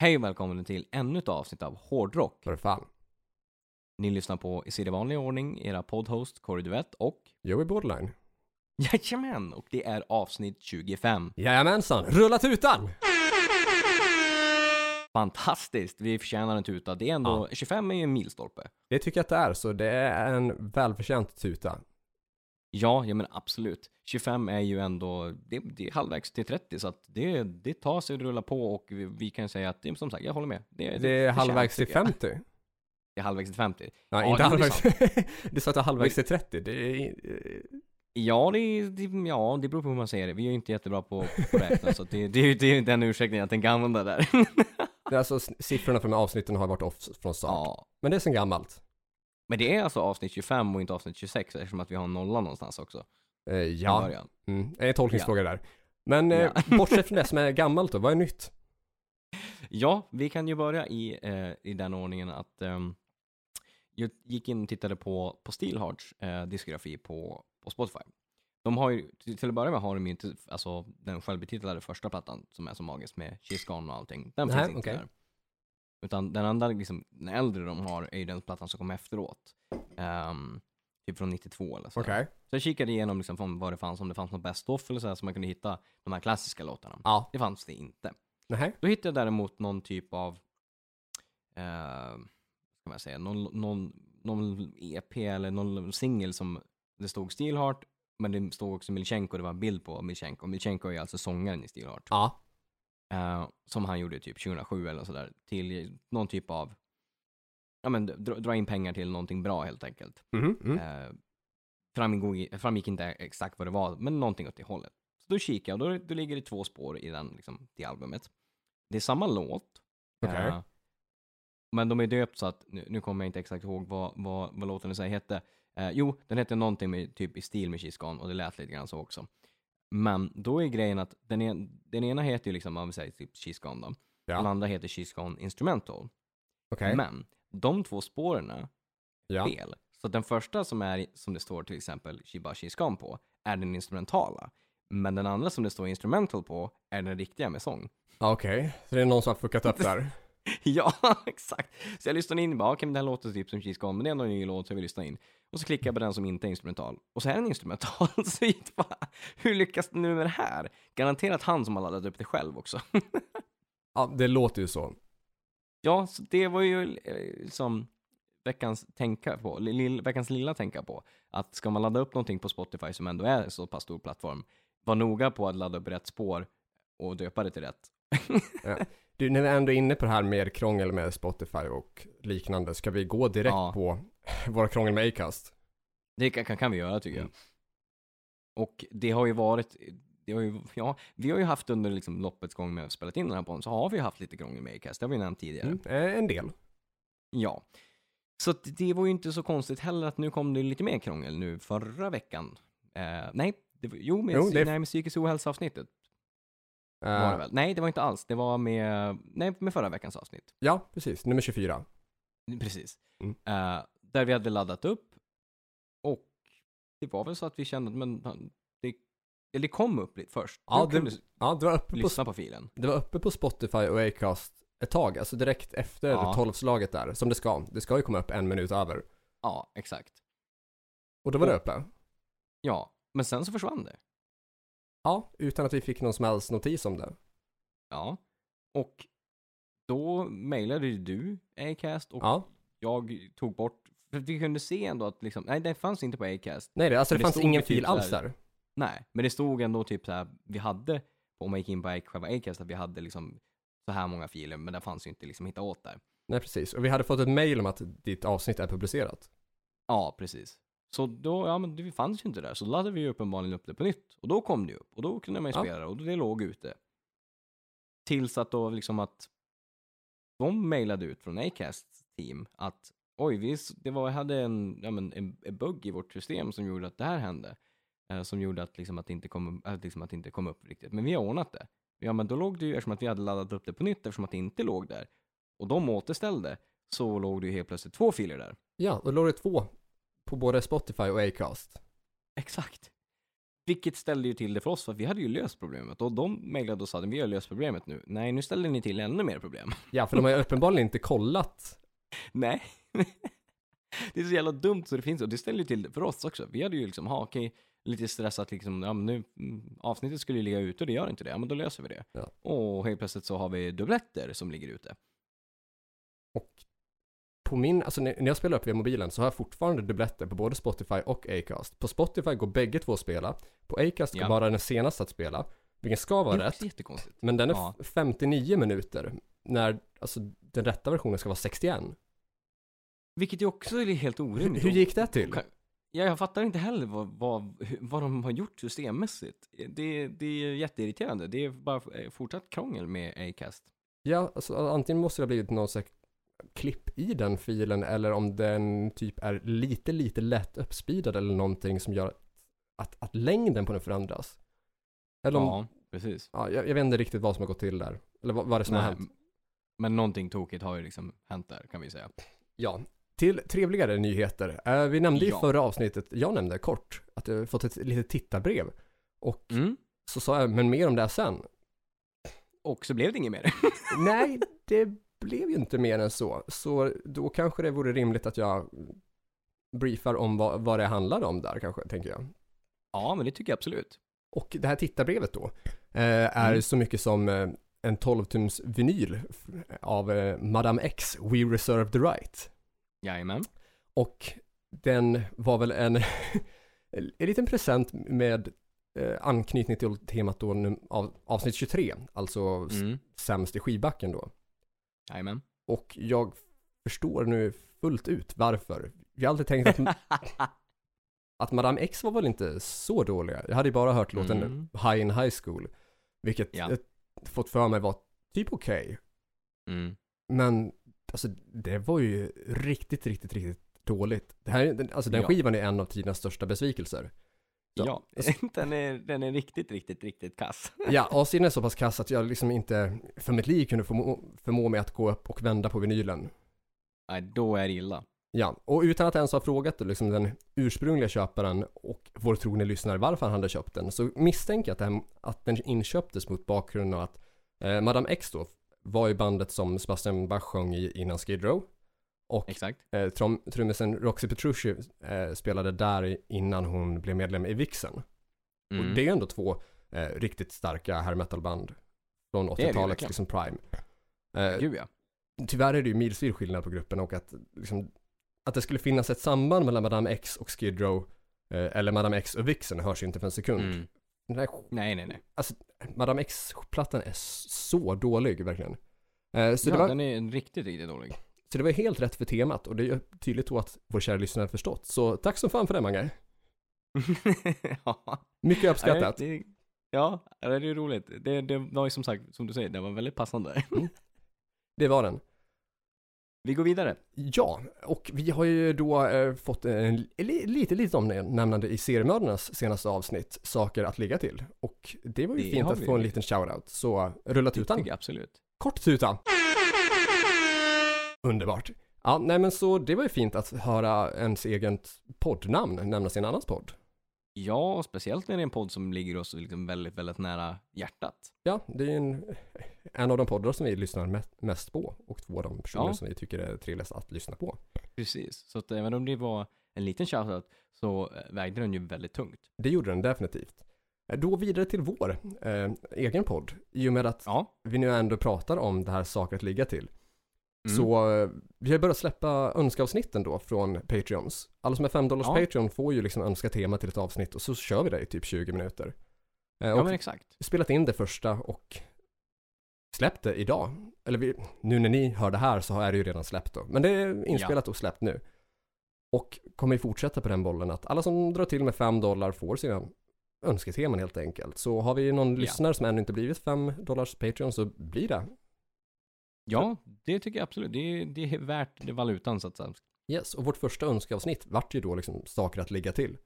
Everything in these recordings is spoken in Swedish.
Hej och välkommen till ännu ett avsnitt av Hårdrock. För fan. Ni lyssnar på i sin vanliga ordning era poddhost Corey Duvett och Joey Borderline. Jajamän! Och det är avsnitt 25. Jajamensan, rulla tutan! Fantastiskt! Vi förtjänar en tuta. Det är ändå, 25 är ju en milstolpe. Det tycker jag att det är, så det är en välförtjänt tuta. Ja, ja men absolut. 25 är ju ändå, det, det är halvvägs till 30 så att det, det tar sig att rulla på och vi, vi kan säga att, det är som sagt, jag håller med. Det är förtjänt, halvvägs till tycker jag. 50. Det är halvvägs till 50. Nej, Ja, inte det är halvvägs. du sa att det är halvvägs till 30. Det är... Ja det, det, ja, det beror på hur man säger det. Vi är ju inte jättebra på att räkna, så det, det, det är ju den ursäkten jag tänker använda där. det är alltså siffrorna här avsnitten har varit off från start. ja. Men det är sen gammalt. Men det är alltså avsnitt 25 och inte avsnitt 26 eftersom att vi har en nolla någonstans också. Eh, ja, mm, det är en tolkningsfråga där. Men eh, Ja. bortsett från det som är gammalt då, vad är nytt? Ja, vi kan ju börja i, eh, i den ordningen att ehm, jag gick in och tittade på, på Steelhearts eh, diskografi på, på Spotify. De har ju, till att börja med har de ju inte, alltså den självbetitlade första plattan som är så magisk med She's Gone och allting. Den Nej, finns inte okej. där. Utan den andra, liksom, den äldre de har är ju den plattan som kom efteråt. Ehm, typ från 92 eller så. Okej. Så jag kikade igenom liksom vad det fanns, om det fanns något best off eller så här, så man kunde hitta de här klassiska låtarna. Ja. Det fanns det inte. Nej. Då hittade jag däremot någon typ av, eh, ska man säga, någon, någon, någon EP eller någon singel som det stod Steelheart, men det stod också Milchenko, det var en bild på Milchenko. Milchenko är alltså sångaren i Steelheart. Ja. Eh, som han gjorde typ 2007 eller sådär, till någon typ av, ja men dra, dra in pengar till någonting bra helt enkelt. Mhm, mm. Eh, framgick, framgick inte exakt vad det var, men någonting åt det hållet. Så då kikade jag och då, då ligger det två spår i den, liksom, det albumet. Det är samma låt. Okej. eh, men de är döpt så att, nu, nu kommer jag inte exakt ihåg vad, vad, vad låten i sig hette. Eh, jo, den hette någonting med, typ i stil med She's Gone och det lät lite grann så också. Men då är grejen att den, en, den ena heter ju liksom, om vi säger typ She's Gone då. Ja. Den andra heter She's Gone Instrumental. Okej. Men de två spåren är Ja. fel. Så den första som är, som det står till exempel Shiba Shiskan på, är den instrumentala. Men den andra som det står instrumental på, är den riktiga med sång. Okej, så det är någon som har fuckat upp där. ja, exakt. Så jag lyssnade in bara, okej men den låter typ som Shiskan, men det är ändå en ny låt så jag vill lyssna in. Och så klickar jag på den som inte är instrumental. Och så är den instrumental. så jag bara, hur lyckas den nu med det här? Garanterat han som har laddat upp det själv också. Ja, det låter ju så. Ja, så det var ju eh, som veckans tänka på, lill, veckans lilla tänka på. Att ska man ladda upp någonting på Spotify som ändå är så pass stor plattform, var noga på att ladda upp rätt spår och döpa det till rätt. Du, när vi ändå är inne på det här med krångel med Spotify och liknande, ska vi gå direkt Ja. på våra krångel med Acast? Det kan, kan vi göra tycker jag. Mm. Och det har ju varit, det har ju, ja, vi har ju haft under liksom loppets gång med att spela in den här podden, så har vi haft lite krångel med Acast, det har vi nämnt tidigare. Mm. eh, En del. Ja. Så det var ju inte så konstigt heller att nu kom det lite mer krångel nu förra veckan. Eh, nej, det, var- jo, med, Jo, det nej, med psykisk ohälsa avsnittet var det Eh, väl? Nej, det var inte alls. Det var med, nej, med förra veckans avsnitt. ja, precis. Nummer 24. Precis. Mm. Eh, där vi hade laddat upp och det var väl så att vi kände att men, det, eller det kom upp lite först. Ja, det- Ja, det var uppe på, lyssna på filen. det var uppe på Spotify och Acast ett tag, alltså direkt efter Ja. tolvslaget där, som det ska. Det ska ju komma upp en minut över. Ja, exakt. Och då var det Och- uppe. Ja, men sen så försvann det. Ja, utan att vi fick någon som helst notis om det. Ja. Och då mejlade ju du Acast och Ja. jag tog bort, för vi kunde se ändå att liksom, nej det fanns inte på Acast. Nej, det, alltså det det fanns ingen typ fil alls där. Nej, men det stod ändå typ så här, vi hade, om man gick in på själva Acast, att vi hade liksom så här många filer, men det fanns ju inte liksom hitta åt där. Nej, precis. Och vi hade fått ett mail om att ditt avsnitt är publicerat. Ja, precis. Så då, ja men det fanns ju inte där, så då laddade vi ju uppenbarligen upp det på nytt. Och då kom det ju upp, och då kunde man ju Ja. spela det, och det låg ute. Tills att då liksom att de mejlade ut från Acasts team att oj, vi, det var, hade en, ja, men, en, en bugg i vårt system som gjorde att det här hände. Eh, som gjorde att, liksom, att, det inte kom, att, liksom, att det inte kom upp riktigt. Men vi har ordnat det. Ja, men då låg det ju, eftersom att vi hade laddat upp det på nytt, eftersom att det inte låg där, och de återställde, så låg det ju helt plötsligt två filer där. Ja, då låg det två på både Spotify och Acast. Exakt. Vilket ställde ju till det för oss, för vi hade ju löst problemet. Och de mejlade och sa att vi har löst problemet nu. Nej, nu ställer ni till ännu mer problem. Ja, för de har ju uppenbarligen inte kollat. Nej. det är så jävla dumt så det finns, och det ställer ju till det för oss också. Vi hade ju liksom, ha okej, lite stressat liksom, ja men nu, mm, avsnittet skulle ju ligga ute och det gör inte det, ja men då löser vi det. Ja. Och helt plötsligt så har vi dubbletter som ligger ute. Och på min, alltså när jag spelar upp via mobilen så har jag fortfarande dubbletter på både Spotify och Acast. På Spotify går bägge två att spela. På Acast går Ja. bara den senaste att spela. Vilken ska vara rätt. Men den är Ja. f- 59 minuter. När, alltså den rätta versionen ska vara 61. Vilket ju också är helt orimligt. hur gick det till? Ja, jag fattar inte heller vad, vad, vad de har gjort systemmässigt. Det, det är jätteirriterande. Det är bara eh, fortsatt krångel med Acast. Ja, alltså antingen måste det ha blivit någon slags klipp i den filen eller om den typ är lite, lite lätt uppspeedad eller någonting som gör att, att längden på den förändras. Eller om, ja. Ja, precis. jag, jag vet inte riktigt vad som har gått till där. Eller vad, vad det som har Nej, hänt. men någonting tokigt har ju liksom hänt där, kan vi säga. Ja, till trevligare nyheter. Eh, vi nämnde i Ja. förra avsnittet, jag nämnde kort, att jag fått ett litet tittarbrev. Och Mm. så sa jag, men mer om det här sen. Och så blev det inget mer. Nej, det blev ju inte mer än så. Så då kanske det vore rimligt att jag briefar om vad, vad det handlar om där kanske, tänker jag. ja, men det tycker jag absolut. Och det här tittarbrevet då eh, är Mm. så mycket som eh, en 12-tums vinyl av eh, Madame X, We Reserve the Right. Jajamän. Och den var väl en, en liten present med eh, anknytning till temat då av avsnitt 23, alltså Mm. sämst i skivbacken då. Jajamän. Och jag förstår nu fullt ut varför. Jag har alltid tänkt att, att Madame X var väl inte så dåliga. Jag hade ju bara hört låten Mm. High in High School, vilket Ja. jag fått för mig var typ okej. Mm. Men alltså det var ju riktigt, riktigt, riktigt dåligt. Det här, alltså den Ja. skivan är en av tidernas största besvikelser. Ja, den är, den är riktigt, riktigt, riktigt kass. Ja, A-sidan är så pass kass att jag liksom inte för mitt liv kunde förmå, förmå mig att gå upp och vända på vinylen. Nej, då är det illa. Ja, och utan att ens ha frågat liksom den ursprungliga köparen och vår trogne lyssnare varför han hade köpt den så misstänker jag att, den, att den inköptes mot bakgrund av att eh, Madame X då var ju bandet som Sebastian Bach sjöng i innan Skid Row och Exakt. eh, trummisen Roxy Petrucci eh, spelade där innan hon blev medlem i Vixen. Mm. Och det är ändå två eh, riktigt starka hair metal-band från det ju 80-talets verkligen. liksom prime. Eh, Gud ja. tyvärr är det ju milsvid skillnad på grupperna och att, liksom, att det skulle finnas ett samband mellan Madame X och Skid Row eh, eller Madame X och Vixen hörs ju inte för en sekund. Mm. Här, Nej, nej, nej. Madame X-plattan är så dålig verkligen. Eh, så, ja, var, den är riktigt, riktigt dålig. Så det var helt rätt för temat och det är tydligt då att vår kära lyssnare har förstått. Så tack som fan för det Mange. ja. Mycket uppskattat. Det, ja, det är roligt. Det, det var ju som sagt, som du säger, det var väldigt passande. Det var den. Vi går vidare. Ja, och vi har ju då eh, fått en li, lite, lite omnämnande i seriemördarnas senaste avsnitt, saker att ligga till. Och det var ju Det fint att vi. få en liten shoutout, så rulla tutan. absolut. Kort tuta. Underbart. Ja, nej men så det var ju fint att höra ens eget poddnamn nämnas i en annans podd. Ja, speciellt när det är en podd som ligger oss liksom väldigt, väldigt nära hjärtat. Ja, det är ju en, en av de poddar som vi lyssnar mest, på och två av de personer Ja. som vi tycker är trevligast att lyssna på. Precis. Så att även om det var en liten shoutout så eh, vägde den ju väldigt tungt. Det gjorde den definitivt. Då vidare till vår eh, egen podd, i och med att Ja. vi nu ändå pratar om det här saker att ligga till. Mm. Så eh, vi har börjat släppa önskeavsnitten då från Patreons. Alla som är 5 dollars Ja. Patreon får ju liksom önska tema till ett avsnitt och så kör vi det i typ 20 minuter. Eh, Ja, men exakt. spelat in det första och släppt det idag. Eller vi, nu när ni hör det här så är det ju redan släppt då. Men det är inspelat och släppt nu. Och kommer ju fortsätta på den bollen att alla som drar till med 5 dollar får sina önsketeman helt enkelt. Så har vi någon Ja. lyssnare som ännu inte blivit 5 dollars Patreon så blir det. Ja, det tycker jag absolut. Det är, det är värt det valutan så att säga. Yes, och vårt första önskeavsnitt vart ju då liksom saker att ligga till.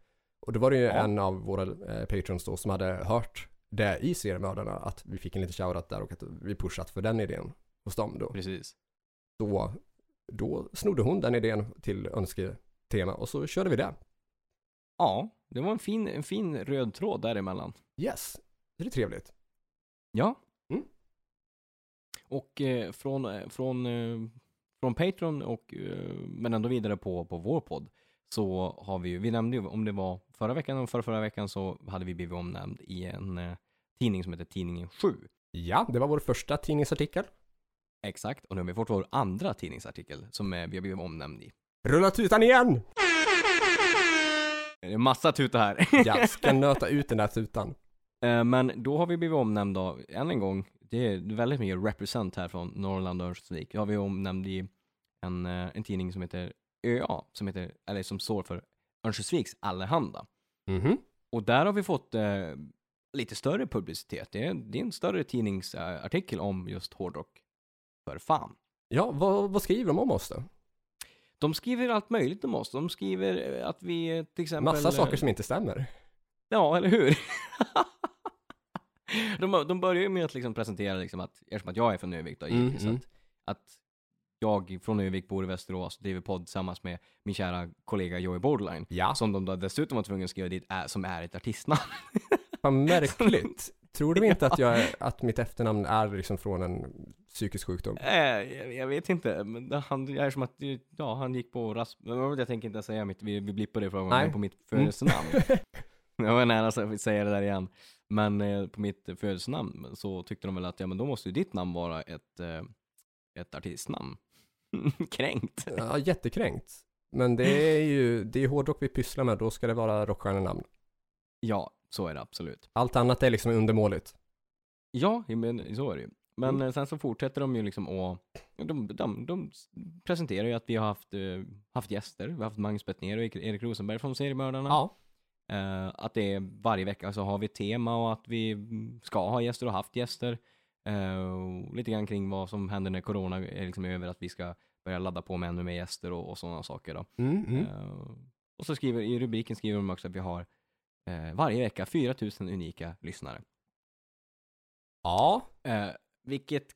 Och då var det ju Ja. en av våra eh, patrons då som hade hört det i seriemördarna att vi fick en liten shoutout där och att vi pushat för den idén hos dem då. Precis. Då, då snodde hon den idén till önsketema och så körde vi det. Ja, det var en fin, en fin röd tråd däremellan. Yes, det är trevligt. Ja. Och eh, från, eh, från, eh, från Patreon och, men ändå vidare på, på vår podd, så har vi ju, vi nämnde ju om det var förra veckan och förra, förra veckan så hade vi blivit omnämnd i en tidning som heter Tidningen 7. Ja, det var vår första tidningsartikel. Exakt, och nu har vi fått vår andra tidningsartikel som vi har blivit omnämnd i. Rulla tutan igen! Det är massa tuta här. Jag ska nöta ut den där tutan. Men då har vi blivit omnämnda, än en gång, det är väldigt mycket represent här från Norrland och Örnsköldsvik. Då har vi omnämnd i en, eh, en tidning som heter ÖA, som heter, eller som står för Örnsköldsviks Allehanda. Mhm. Och där har vi fått eh, lite större publicitet. Det är, det är en större tidningsartikel om just hårdrock. För fan. Ja, vad, vad skriver de om oss då? De skriver allt möjligt om oss. De skriver eh, att vi eh, till exempel... Massa saker som inte stämmer. Ja, eller hur? de, de börjar ju med att liksom presentera liksom att, eftersom att jag är från Övik då, Mm, givetvis, mm. att, att jag från Övik bor i Västerås och driver podd tillsammans med min kära kollega Joey Borderline. Ja, Som de då dessutom var tvungna att skriva dit, är, som är ett artistnamn. vad märkligt. Tror du inte att, jag, att mitt efternamn är liksom från en psykisk sjukdom? äh, jag, jag vet inte, men han det är som att, ja, han gick på rasp... Jag tänker inte säga mitt, vi, vi blippade det men på mitt Mm. födelsenamn. Jag var nära att säga det där igen. Men eh, på mitt födelsenamn så tyckte de väl att ja men då måste ju ditt namn vara ett, eh, ett artistnamn. Kränkt. Ja, jättekränkt. Men det är ju, det är hårdrock vi pysslar med, då ska det vara rockstjärnenamn. Ja, så är det absolut. Allt annat är liksom undermåligt. Ja, men så är det ju. Men Mm. eh, sen så fortsätter de ju liksom att, de, de, de presenterar ju att vi har haft, eh, haft gäster. Vi har haft Magnus Bettner och Erik Rosenberg från Seriemördarna. Ja. Eh, att det är varje vecka så har vi ett tema och att vi ska ha gäster och haft gäster. Och lite grann kring vad som händer när corona är liksom över, att vi ska börja ladda på med ännu mer gäster och, och sådana saker. Då. Mm, mm. Eh, och så skriver, i rubriken skriver de också att vi har varje vecka 4000 unika lyssnare. Ja, vilket,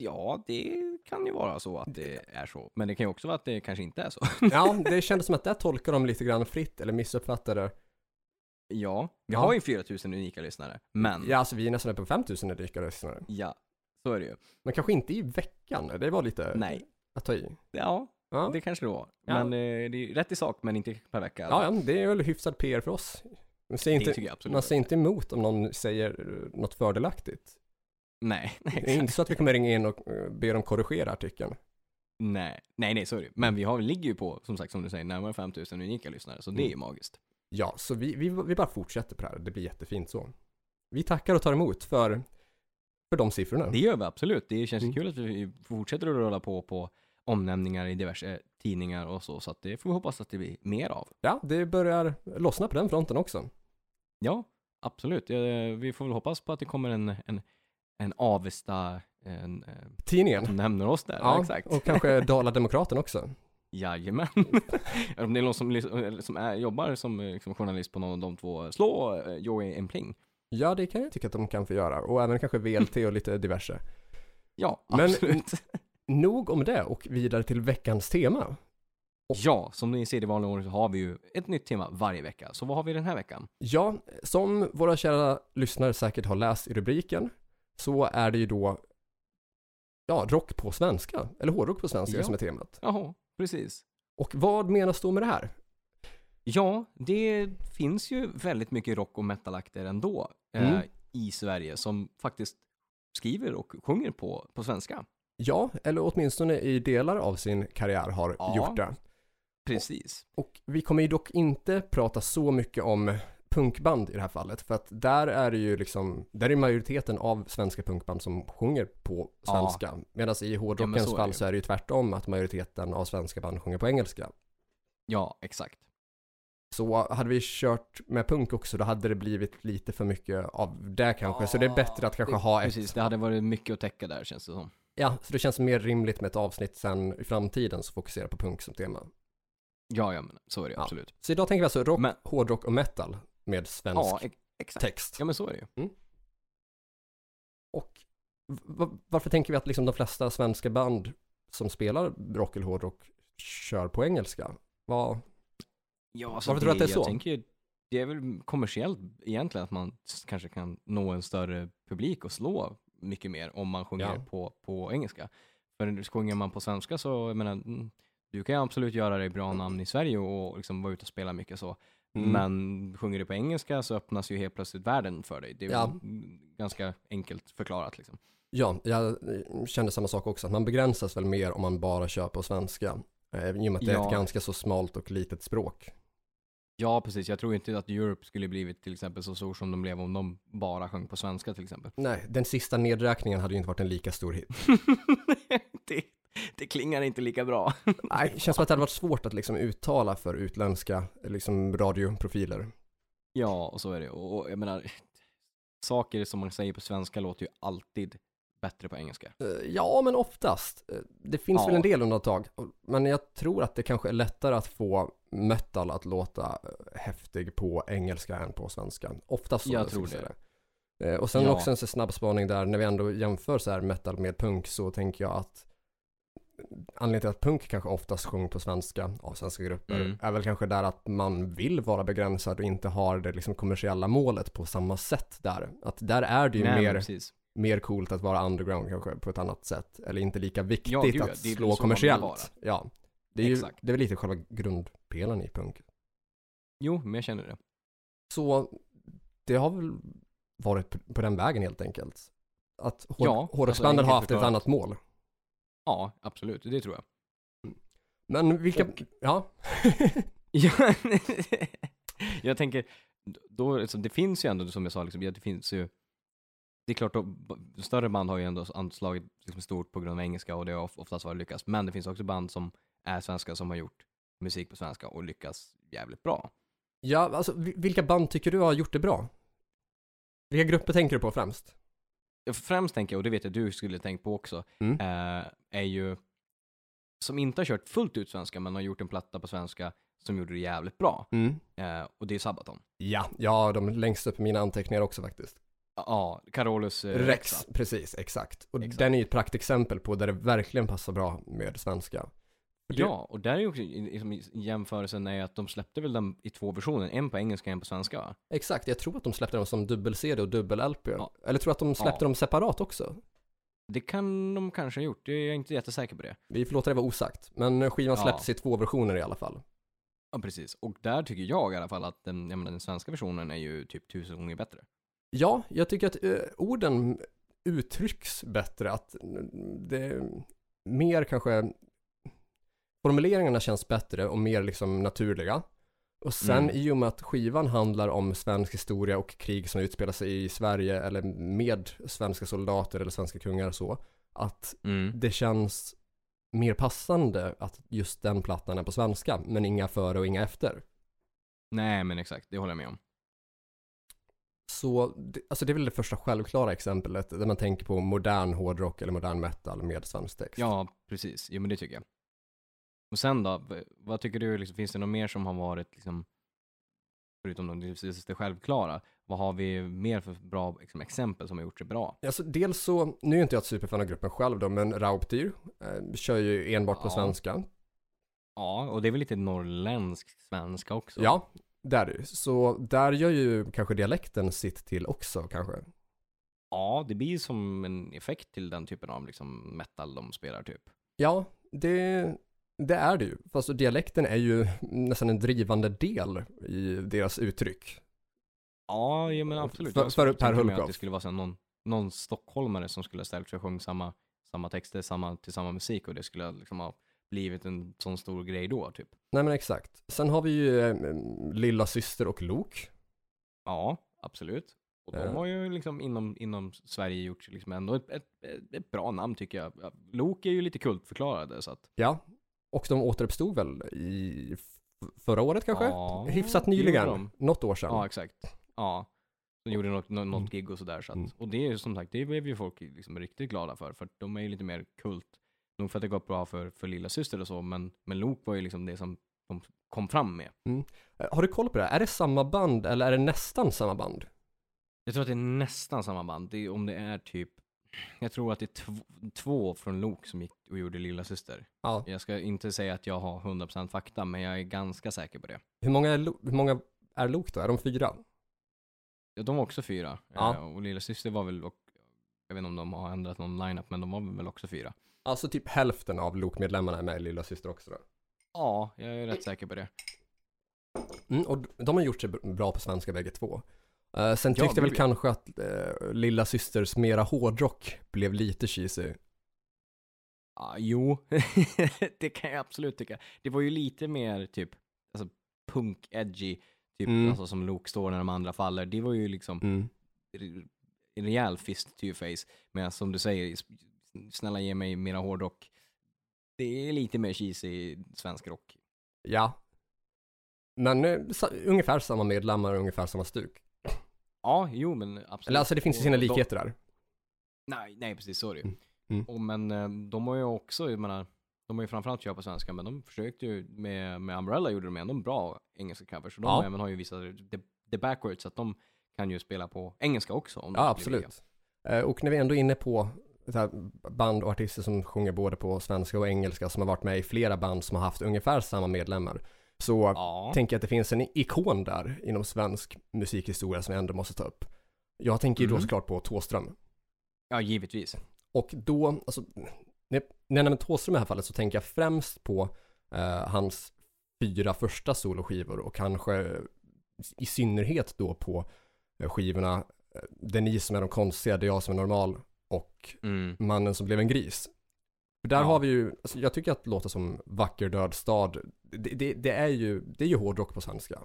ja det kan ju vara så att det är så. Men det kan ju också vara att det kanske inte är så. ja, det kändes som att där tolkar de lite grann fritt eller missuppfattade. ja, vi Ja. har ju 4000 unika lyssnare. Men, Ja, alltså vi är nästan uppe på 5000 rika lyssnare. ja, så är det ju. Men kanske inte i veckan, det var lite Nej. att ta i. Ja, Ja, det kanske det var. Ja. Men eh, det är rätt i sak, men inte per vecka. ja, ja det är väl hyfsad PR för oss. Man säger inte, man säger inte emot om någon säger något fördelaktigt. Nej, nej, Det är inte så att vi kommer ringa in och eh, be dem korrigera artikeln. nej, nej, nej, så är det. Men vi har, ligger ju på, som sagt, som du säger, närmare 5000 unika lyssnare, så det är ju magiskt. Ja, så vi, vi, vi bara fortsätter på det här. Det blir jättefint så. Vi tackar och tar emot för, för de siffrorna. Det gör vi absolut. Det känns Mm. kul att vi fortsätter att rulla på på omnämningar i diverse tidningar och så, så att det får vi hoppas att det blir mer av. Ja, det börjar lossna på den fronten också. Ja, absolut. Eh, Vi får väl hoppas på att det kommer en, en, en Avesta en, eh, Tidningen. nämner oss där. Ja, exakt. och kanske Dala-Demokraten också. Jajamän. Om det är någon som, som är, jobbar som eh, liksom, journalist på någon av de två, slå eh, Joey en pling. Ja, det kan jag tycka att de kan få göra. Och även kanske VLT och lite diverse. Ja, Men- absolut. Nog om det och vidare till veckans tema. Ja, som ni ser i vanliga ordning så har vi ju ett nytt tema varje vecka. Så vad har vi den här veckan? Ja, som våra kära lyssnare säkert har läst i rubriken så är det ju då ja, rock på svenska, eller hårdrock på svenska Ja. som är temat. Jaha, precis. Och vad menas då med det här? Ja, det finns ju väldigt mycket rock och metalakter ändå eh, Mm. i Sverige som faktiskt skriver och sjunger på, på svenska. Ja, eller åtminstone i delar av sin karriär har Ja. gjort det. Precis. Och vi kommer ju dock inte prata så mycket om punkband i det här fallet, för att där är det ju liksom, där är majoriteten av svenska punkband som sjunger på Ja. svenska. Medan i hårdrockens det fall ju. så är det ju tvärtom, att majoriteten av svenska band sjunger på engelska. Ja, exakt. Så hade vi kört med punk också, då hade det blivit lite för mycket av det kanske. så det är bättre att kanske det, ha ett... Precis, det hade varit mycket att täcka där känns det som. Ja, så det känns mer rimligt med ett avsnitt sen i framtiden som fokuserar på punk som tema. Ja, ja men så är det Ja. absolut. Så idag tänker vi alltså rock, Men- hårdrock och metal med svensk Ja, ex- exakt. text. Ja, men så är det ju. Och v- varför tänker vi att liksom de flesta svenska band som spelar rock eller hårdrock kör på engelska? Vad, Ja, alltså Varför tror du att det är så? Jag tänker, ju- det är väl kommersiellt egentligen att man kanske kan nå en större publik och slå mycket mer om man sjunger Ja. på, på engelska. För sjunger man på svenska så, jag menar, mm, du kan ju absolut göra dig bra namn i Sverige och liksom vara ute och spela mycket så. Mm. Men sjunger du på engelska så öppnas ju helt plötsligt världen för dig. Det är Ja. ganska enkelt förklarat liksom. Ja, jag kände samma sak också. Att man begränsas väl mer om man bara kör på svenska. Eh, I och med att det är Ja. ett ganska så smalt och litet språk. Ja, precis. Jag tror inte att Europe skulle blivit till exempel så stor som de blev om de bara sjöng på svenska till exempel. Nej, den sista nedräkningen hade ju inte varit en lika stor hit. det, det klingar inte lika bra. Nej, det känns som att det hade varit svårt att liksom uttala för utländska liksom, radioprofiler. Ja, och så är det. Och, jag menar, saker som man säger på svenska låter ju alltid bättre på engelska. Eh, Ja, men oftast. Eh, Det finns Ja. väl en del undantag. Men jag tror att det kanske är lättare att få metal att låta eh, häftig på engelska än på svenska. Oftast så. Jag tror det. Eh, Och sen Ja. också en snabb spaning där, när vi ändå jämför så här metal med punk så tänker jag att anledningen till att punk kanske oftast sjunger på svenska av svenska grupper Mm. är väl kanske där att man vill vara begränsad och inte har det liksom kommersiella målet på samma sätt där. Att där är det ju Nej, mer precis. mer coolt att vara underground kanske på ett annat sätt. Eller inte lika viktigt Ja, gud, att Det slå kommersiellt. Ja. Det är ju Exakt. det är väl lite själva grundpelaren i punk. Jo, men jag känner det. Så det har väl varit på, den vägen helt enkelt. Att hår, Ja, hårdrocksbanden alltså, har haft ett annat mål. Ja, absolut. Det tror jag. Men vilka, Och- ja. Ja, jag tänker, då, alltså, det finns ju ändå som jag sa, liksom, det finns ju det är klart, då, större band har ju ändå anslagit liksom stort på grund av engelska och det har of- oftast varit lyckas. Men det finns också band som är svenska som har gjort musik på svenska och lyckas jävligt bra. ja, alltså vi- vilka band tycker du har gjort det bra? Vilka grupper tänker du på främst? Främst tänker jag, och det vet jag du skulle tänkt på också, Mm. eh, är ju som inte har kört fullt ut svenska men har gjort en platta på svenska som gjorde det jävligt bra. Mm. Eh, och det är Sabaton. Ja, ja, de längst upp i mina anteckningar också faktiskt. Ja, Carolus eh, Rex, precis, exakt. Och Exakt. den är ju ett praktexempel på där det verkligen passar bra med svenska. Det- Ja, och där är ju också liksom, jämförelsen är att de släppte väl den i två versioner, en på engelska och en på svenska? Exakt, jag tror att de släppte dem som dubbel-CD och dubbel-LP. Ja. Eller tror att de släppte Ja. dem separat också. Det kan de kanske ha gjort, det är jag inte jättesäker på det. Vi får låta det vara osagt. Men skivan Ja. släpptes i två versioner i alla fall. Ja, precis. Och där tycker jag i alla fall att den, jag menar, den svenska versionen är ju typ tusen gånger bättre. Ja, jag tycker att eh, orden uttrycks bättre. Att det är mer kanske formuleringarna känns bättre och mer liksom naturliga. Och sen Mm. i och med att skivan handlar om svensk historia och krig som utspelar sig i Sverige eller med svenska soldater eller svenska kungar och så. Att Mm. det känns mer passande att just den plattan är på svenska, men inga före och inga efter. Nej, men exakt, det håller jag med om. Så, alltså det är väl det första självklara exemplet där man tänker på modern hårdrock eller modern metal med svensk text. Ja, precis. Jo, men det tycker jag. Och sen då, vad tycker du, liksom, finns det något mer som har varit, liksom, förutom de det, självklara, vad har vi mer för bra liksom, exempel som har gjort det bra? Alltså dels så, nu är inte jag ett superfan av gruppen själv då, men Raubtyr eh, kör ju enbart på Ja. svenska. Ja, och det är väl lite norrländsk svenska också? Ja, det är det ju. Så där gör ju kanske dialekten sitt till också kanske. Ja, det blir som en effekt till den typen av liksom, metal de spelar typ. Ja, det, det är det ju. Fast dialekten är ju nästan en drivande del i deras uttryck. Ja, ja men absolut. För- för Per Hultgård. att det skulle vara så någon, någon stockholmare som skulle ha ställt sig och sjungit samma, samma texter samma, till samma musik och det skulle liksom ha blivit en sån stor grej då typ. Nej men exakt. Sen har vi ju eh, Lilla Syster och Lok. Ja, absolut. Och de Ja. har ju liksom inom, inom Sverige gjort liksom ändå ett, ett, ett, bra namn tycker jag. Ja, Lok är ju lite kultförklarade så att. Ja. Och de återuppstod väl i förra året kanske? Ja, Hyfsat nyligen. Något år sedan. Ja, exakt. Ja. De gjorde något, nå- något Mm. gig och sådär. Så att, Mm. Och det är som sagt, det blev ju folk liksom riktigt glada för. För de är ju lite mer kult. Nog för att det gått bra för, för lilla syster och så, men, men Lok var ju liksom det som de kom fram med. Eh, Har du koll på det? Är det samma band eller är det nästan samma band? Jag tror att det är nästan samma band. Det är, om det är typ, jag tror att det är tv- två från Lok som gick och gjorde lilla syster. Ja. Jag ska inte säga att jag har 100% fakta, men jag är ganska säker på det. Hur många, är Lo- hur många är Lok då? Är de fyra? Ja, de var också fyra. Ja. Eh, och lilla syster var väl, och, jag vet inte om de har ändrat någon lineup, men de var väl också fyra. Alltså typ hälften av Lok-medlemmarna är med i Lilla Syster också då. Ja, jag är rätt säker på det. Mm, och de har gjort sig bra på svenska bägge två. Uh, sen Ja, tyckte jag väl det- kanske att uh, Lilla Systers mera hårdrock blev lite cheesy. Ja, jo, det kan jag absolut tycka. Det var ju lite mer typ, alltså punk-edgy, typ Mm. alltså som Luke står när de andra faller. Det var ju liksom Mm. en rejäl fist to your face. Men som du säger, snälla ge mig mera hårdrock. Det är lite mer cheesy svensk rock. Ja. Men uh, ungefär samma medlemmar ungefär samma stuk. Ja, jo men absolut. Eller alltså det finns ju sina likheter där. Nej, nej precis så är det ju. Mm. Mm. Och men eh, de har ju också, jag menar, de har ju framförallt kört på svenska, men de försökte ju med, med Umbrella gjorde de ändå bra engelska covers. Och de Ja. även har ju visat the, the backwards, att de kan ju spela på engelska också. Om de Ja, skulle vilja. absolut. Eh, och när vi ändå är inne på så band och artister som sjunger både på svenska och engelska som har varit med i flera band som har haft ungefär samma medlemmar. Så Ja, tänker jag att det finns en ikon där inom svensk musikhistoria som jag ändå måste ta upp. Jag tänker ju då Mm. såklart på Thåström. ja givetvis. Och då, alltså, när jag nämner Thåström i det här fallet så tänker jag främst på eh, hans fyra första soloskivor och kanske i synnerhet då på eh, skivorna eh, ni som är de konstiga, det är jag som är normal och Mm. Mannen som blev en gris. För där Ja. har vi ju, alltså jag tycker att låta som Vacker död stad, det, det, det är ju, det är ju hårdrock på svenska.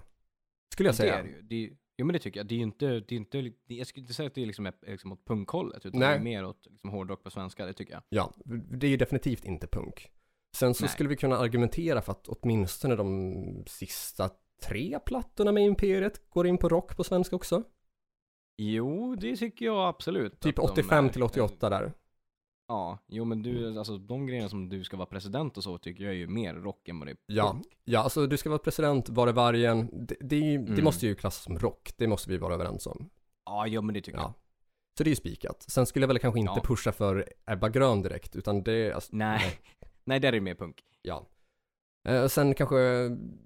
Skulle jag Det säga. är det ju. Det är, jo men det tycker jag. Det är ju inte, det är inte, det- jag skulle inte säga att det är liksom, liksom åt punkhållet, utan Nej. det är mer åt liksom hårdrock på svenska, det tycker jag. Ja, det är ju definitivt inte punk. Sen så Nej. skulle vi kunna argumentera för att åtminstone de sista tre plattorna med Imperiet går in på rock på svenska också. Jo, det tycker jag absolut. Typ att de 85 är. till 88 där. Ja, jo men du, alltså de grejerna som du ska vara president och så tycker jag är ju mer rock än vad det är Ja, punk. ja, alltså du ska vara president, var är vargen? Det, det, är ju, det Mm. måste ju klassas som rock, det måste vi vara överens om. Ja, jo men det tycker jag. Ja. Så det är ju spikat. Sen skulle jag väl kanske inte Ja. pusha för Ebba Grön direkt, utan det, alltså, Nej, nej där är det mer punk. Ja. Eh, sen kanske, mm,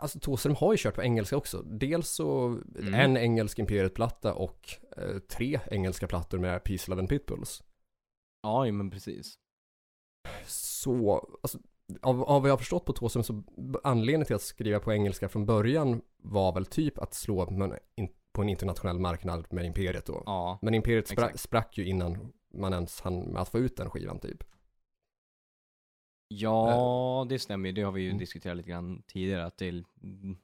alltså Thåström har ju kört på engelska också. Dels så Mm. en engelsk Imperiet-platta och eh, tre engelska plattor med Peace, Love and Pitbulls. Ja, men precis. Så, alltså, av, av vad jag har förstått på Thåström så anledningen till att skriva på engelska från början var väl typ att slå men, in, på en internationell marknad med Imperiet då. Ja, Men Imperiet spra, sprack ju innan man ens hann med att få ut den skivan typ. ja det stämmer ju. Det har vi ju Mm. diskuterat lite grann tidigare. Att det,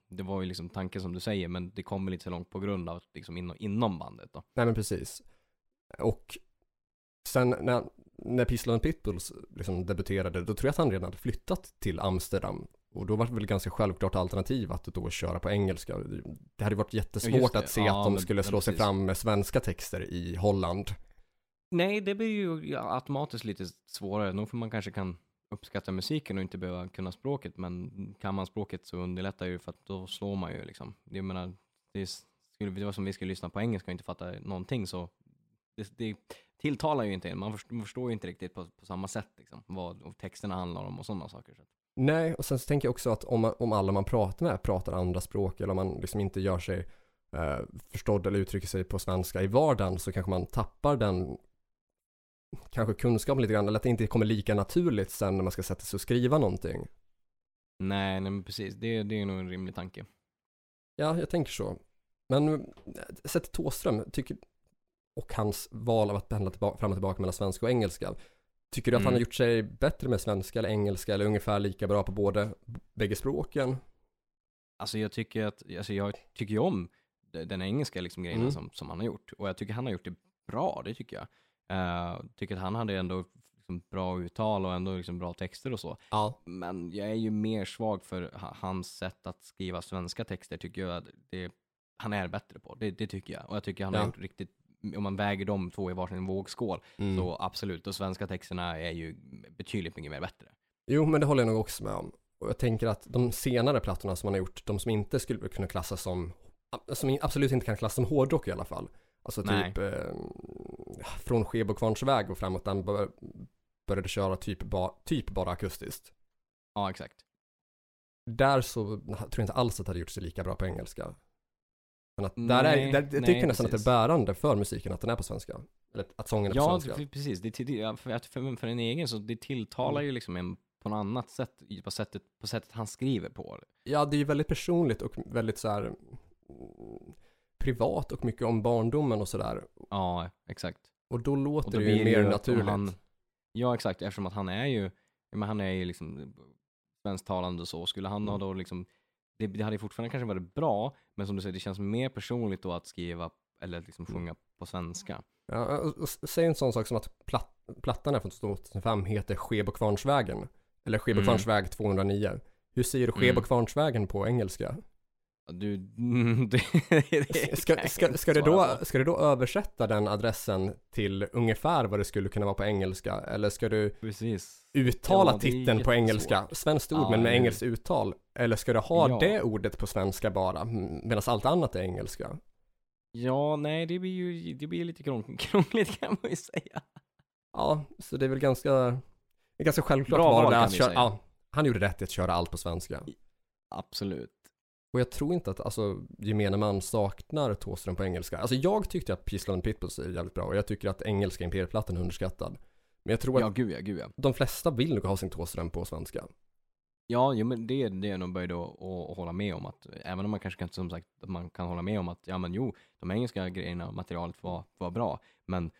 det var ju liksom tanken som du säger, men det kommer lite så långt på grund av att liksom inom, inom bandet då. Nej men precis. Och sen när, när Love and Pitbulls liksom debuterade, då tror jag att han redan hade flyttat till Amsterdam. Och då var det väl ganska självklart alternativ att då köra på engelska. Det hade varit jättesvårt att se Ja, att de men- skulle men slå sig fram med svenska texter i Holland. Nej, det blir ju automatiskt lite svårare. Nog för man kanske kan uppskatta musiken och inte behöva kunna språket, men kan man språket så underlättar ju för att då slår man ju liksom. Jag menar, det, är, det vara som vi skulle lyssna på engelska och inte fatta någonting så det, det tilltalar ju inte en. Man förstår, man förstår ju inte riktigt på, på samma sätt liksom, vad texterna handlar om och sådana saker. Så. Nej, och sen så tänker jag också att om, man- om alla man pratar med pratar andra språk eller om man liksom inte gör sig eh, förstådd eller uttrycker sig på svenska i vardagen så kanske man tappar den kanske kunskapen lite grann eller att det inte kommer lika naturligt sen när man ska sätta sig och skriva någonting. Nej, nej men precis. Det, det är nog en rimlig tanke. Ja, jag tänker så. Men eh, sett till Thåström tycker, och hans val av att pendla tillbaka, fram och tillbaka mellan svenska och engelska. Tycker du att han Mm. har gjort sig bättre med svenska eller engelska eller ungefär lika bra på både bägge språken? Alltså jag tycker att, alltså jag tycker ju om de- den engelska liksom grejerna Mm. som, som han har gjort. Och jag tycker han har gjort det bra, det tycker jag. Uh, tycker att han hade ändå liksom bra uttal och ändå liksom bra texter och så. Ja. Men jag är ju mer svag för ha- hans sätt att skriva svenska texter tycker jag att det, han är bättre på. Det, det tycker jag. Och jag tycker han Ja. har gjort riktigt, om man väger de två i varsin vågskål, Mm. så absolut. Och svenska texterna är ju betydligt mycket mer bättre. Jo, men det håller jag nog också med om. Och jag tänker att de senare plattorna som man har gjort, de som inte skulle kunna klassas som, som absolut inte kan klassas som hårdrock i alla fall. Alltså Nej. typ eh, från Skebo väg och framåt, den bör, började köra typ, ba, typ bara akustiskt. Ja, exakt. där så tror jag inte alls att det hade gjort sig lika bra på engelska. Men att där är, Nej, där, jag nej, tycker nästan att det precis. är bärande för musiken att den är på svenska. Eller att sången är på Ja, svenska. för- precis. Det, ja, för, för, för en egen så det tilltalar ju liksom en på något annat sätt, på sättet, på sättet han skriver på. Ja, det är ju väldigt personligt och väldigt så här mm, privat och mycket om barndomen och sådär. Ja, exakt. Och då låter Och då det ju det mer om naturligt. han- Ja, exakt, eftersom att han är ju, men han är ju liksom svensktalande och så, skulle han ha Mm. då liksom, det, det hade fortfarande kanske varit bra, men som du säger, det känns mer personligt då att skriva, eller liksom Mm. sjunga på svenska. Ja, och- och säg en sån sak som att platt, plattan är från 2005 heter Skebokvarnsvägen. Eller Skebokvarnsväg 209. Hur säger du Mm. Skebokvarnsvägen på engelska? Du, det, det Ska, ska, ska, svara då, på. ska du då översätta den adressen till ungefär vad det skulle kunna vara på engelska? Eller ska du Precis. uttala Ja, titeln på engelska? Svenskt ord Ja, men med engelskt uttal? Eller ska du ha Ja. det ordet på svenska bara? Medan allt annat är engelska? Ja, nej, det blir ju det blir lite krång- krångligt kan man ju säga. Ja, så det är väl ganska, ganska självklart Bra var det att köra, ja, han gjorde rätt i att köra allt på svenska. Absolut. Och jag tror inte att alltså, gemene man saknar Thåström på engelska. Alltså jag tyckte att Peace Love and Pitbulls är jävligt bra och jag tycker att engelska Imperieplattan är underskattad. Men jag tror att Ja, gud ja, gud ja. de flesta vill nog ha sin Thåström på svenska. Ja, jo, men det, det är nog böjd att, hålla med om att, även om man kanske kan, som sagt, att man kan hålla med om att, ja men jo, de engelska grejerna och materialet var, var bra, men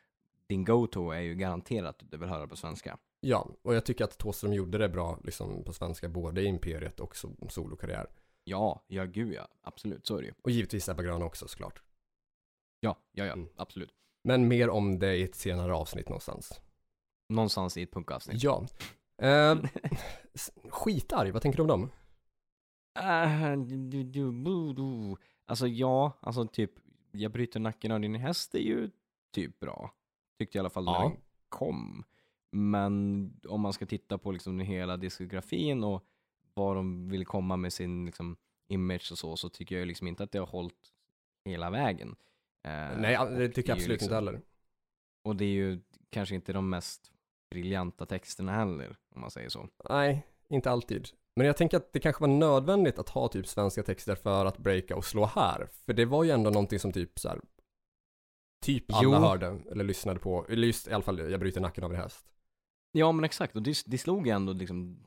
din go-to är ju garanterat att du vill höra på svenska. Ja, och jag tycker att Thåström gjorde det bra liksom, på svenska både i Imperiet och so- solokarriär. Ja, ja gud ja, absolut, så är det ju. Och givetvis Ebba Grön också såklart. Ja, ja, ja, Mm. absolut. Men mer om det i ett senare avsnitt någonstans. Någonstans i ett punkavsnitt. Ja. Eh, s- skitarg, vad tänker du om dem? Du, du, du, du. Alltså ja, alltså typ, jag bryter nacken av din häst är ju typ bra. Tyckte i alla fall när Ja. den kom. Men om man ska titta på liksom den hela diskografin och vad de vill komma med sin liksom, image och så, så tycker jag liksom inte att det har hållit hela vägen. Eh, Nej, det tycker jag absolut inte liksom- heller. Och det är ju kanske inte de mest briljanta texterna heller, om man säger så. Nej, inte alltid. Men jag tänker att det kanske var nödvändigt att ha typ svenska texter för att breaka och slå här. För det var ju ändå någonting som typ så här, typ alla Jo. hörde eller lyssnade på. Eller just i alla fall, jag bryter nacken av en häst. Ja men exakt, och det, det slog ändå liksom